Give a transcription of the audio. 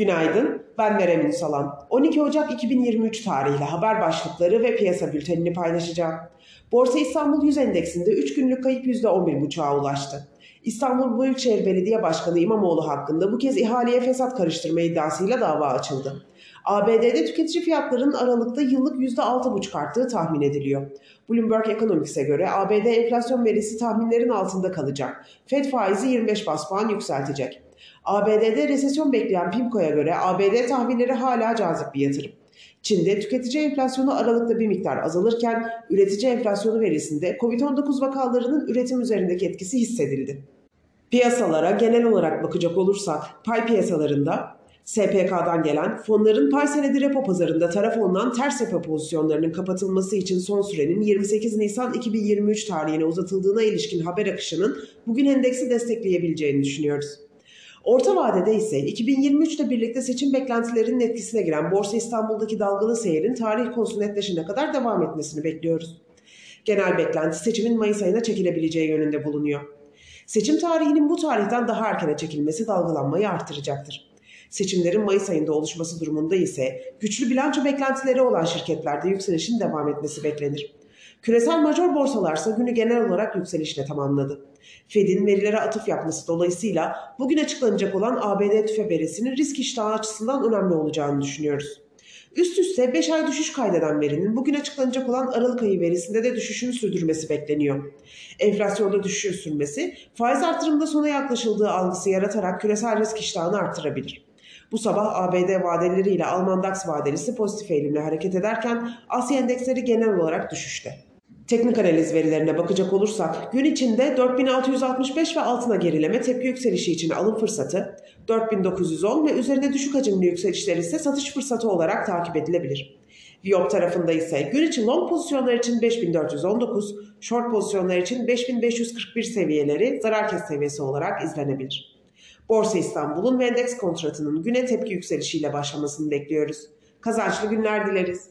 Günaydın, ben Merem Ünsalan. 12 Ocak 2023 tarihli haber başlıkları ve piyasa bültenini paylaşacağım. Borsa İstanbul 100 endeksinde 3 günlük kayıp %11,5'a ulaştı. İstanbul Büyükşehir Belediye Başkanı İmamoğlu hakkında bu kez ihaleye fesat karıştırma iddiasıyla dava açıldı. ABD'de tüketici fiyatlarının Aralık'ta yıllık %6,5 arttığı tahmin ediliyor. Bloomberg Economics'e göre ABD enflasyon verisi tahminlerin altında kalacak. Fed faizi 25 bas puan yükseltecek. ABD'de resesyon bekleyen PIMCO'ya göre ABD tahvilleri hala cazip bir yatırım. Çin'de tüketici enflasyonu Aralık'ta bir miktar azalırken üretici enflasyonu verisinde COVID-19 vakalarının üretim üzerindeki etkisi hissedildi. Piyasalara genel olarak bakacak olursak pay piyasalarında SPK'dan gelen fonların pay senedi repo pazarında taraf olunan ters repo pozisyonlarının kapatılması için son sürenin 28 Nisan 2023 tarihine uzatıldığına ilişkin haber akışının bugün endeksi destekleyebileceğini düşünüyoruz. Orta vadede ise 2023 ile birlikte seçim beklentilerinin etkisine giren Borsa İstanbul'daki dalgalı seyirin tarih konusu netleşene kadar devam etmesini bekliyoruz. Genel beklenti seçimin Mayıs ayına çekilebileceği yönünde bulunuyor. Seçim tarihinin bu tarihten daha erkene çekilmesi dalgalanmayı artıracaktır. Seçimlerin Mayıs ayında oluşması durumunda ise güçlü bilanço beklentileri olan şirketlerde yükselişin devam etmesi beklenir. Küresel major borsalarsa günü genel olarak yükselişle tamamladı. Fed'in verilere atıf yapması dolayısıyla bugün açıklanacak olan ABD tüfe verisinin risk iştahı açısından önemli olacağını düşünüyoruz. Üst üste 5 ay düşüş kaydeden verinin bugün açıklanacak olan Aralık ayı verisinde de düşüşünü sürdürmesi bekleniyor. Enflasyonda düşüşün sürmesi, faiz artırımında sona yaklaşıldığı algısı yaratarak küresel risk iştahını artırabilir. Bu sabah ABD vadeleri ile Alman DAX vadelisi pozitif eğilimle hareket ederken Asya endeksleri genel olarak düşüşte. Teknik analiz verilerine bakacak olursak gün içinde 4665 ve altına gerileme tepki yükselişi için alım fırsatı, 4910 ve üzerinde düşük hacimli yükselişler ise satış fırsatı olarak takip edilebilir. Viyop tarafında ise gün için long pozisyonlar için 5419, short pozisyonlar için 5541 seviyeleri zarar kes seviyesi olarak izlenebilir. Borsa İstanbul'un ve endeks kontratının güne tepki yükselişiyle başlamasını bekliyoruz. Kazançlı günler dileriz.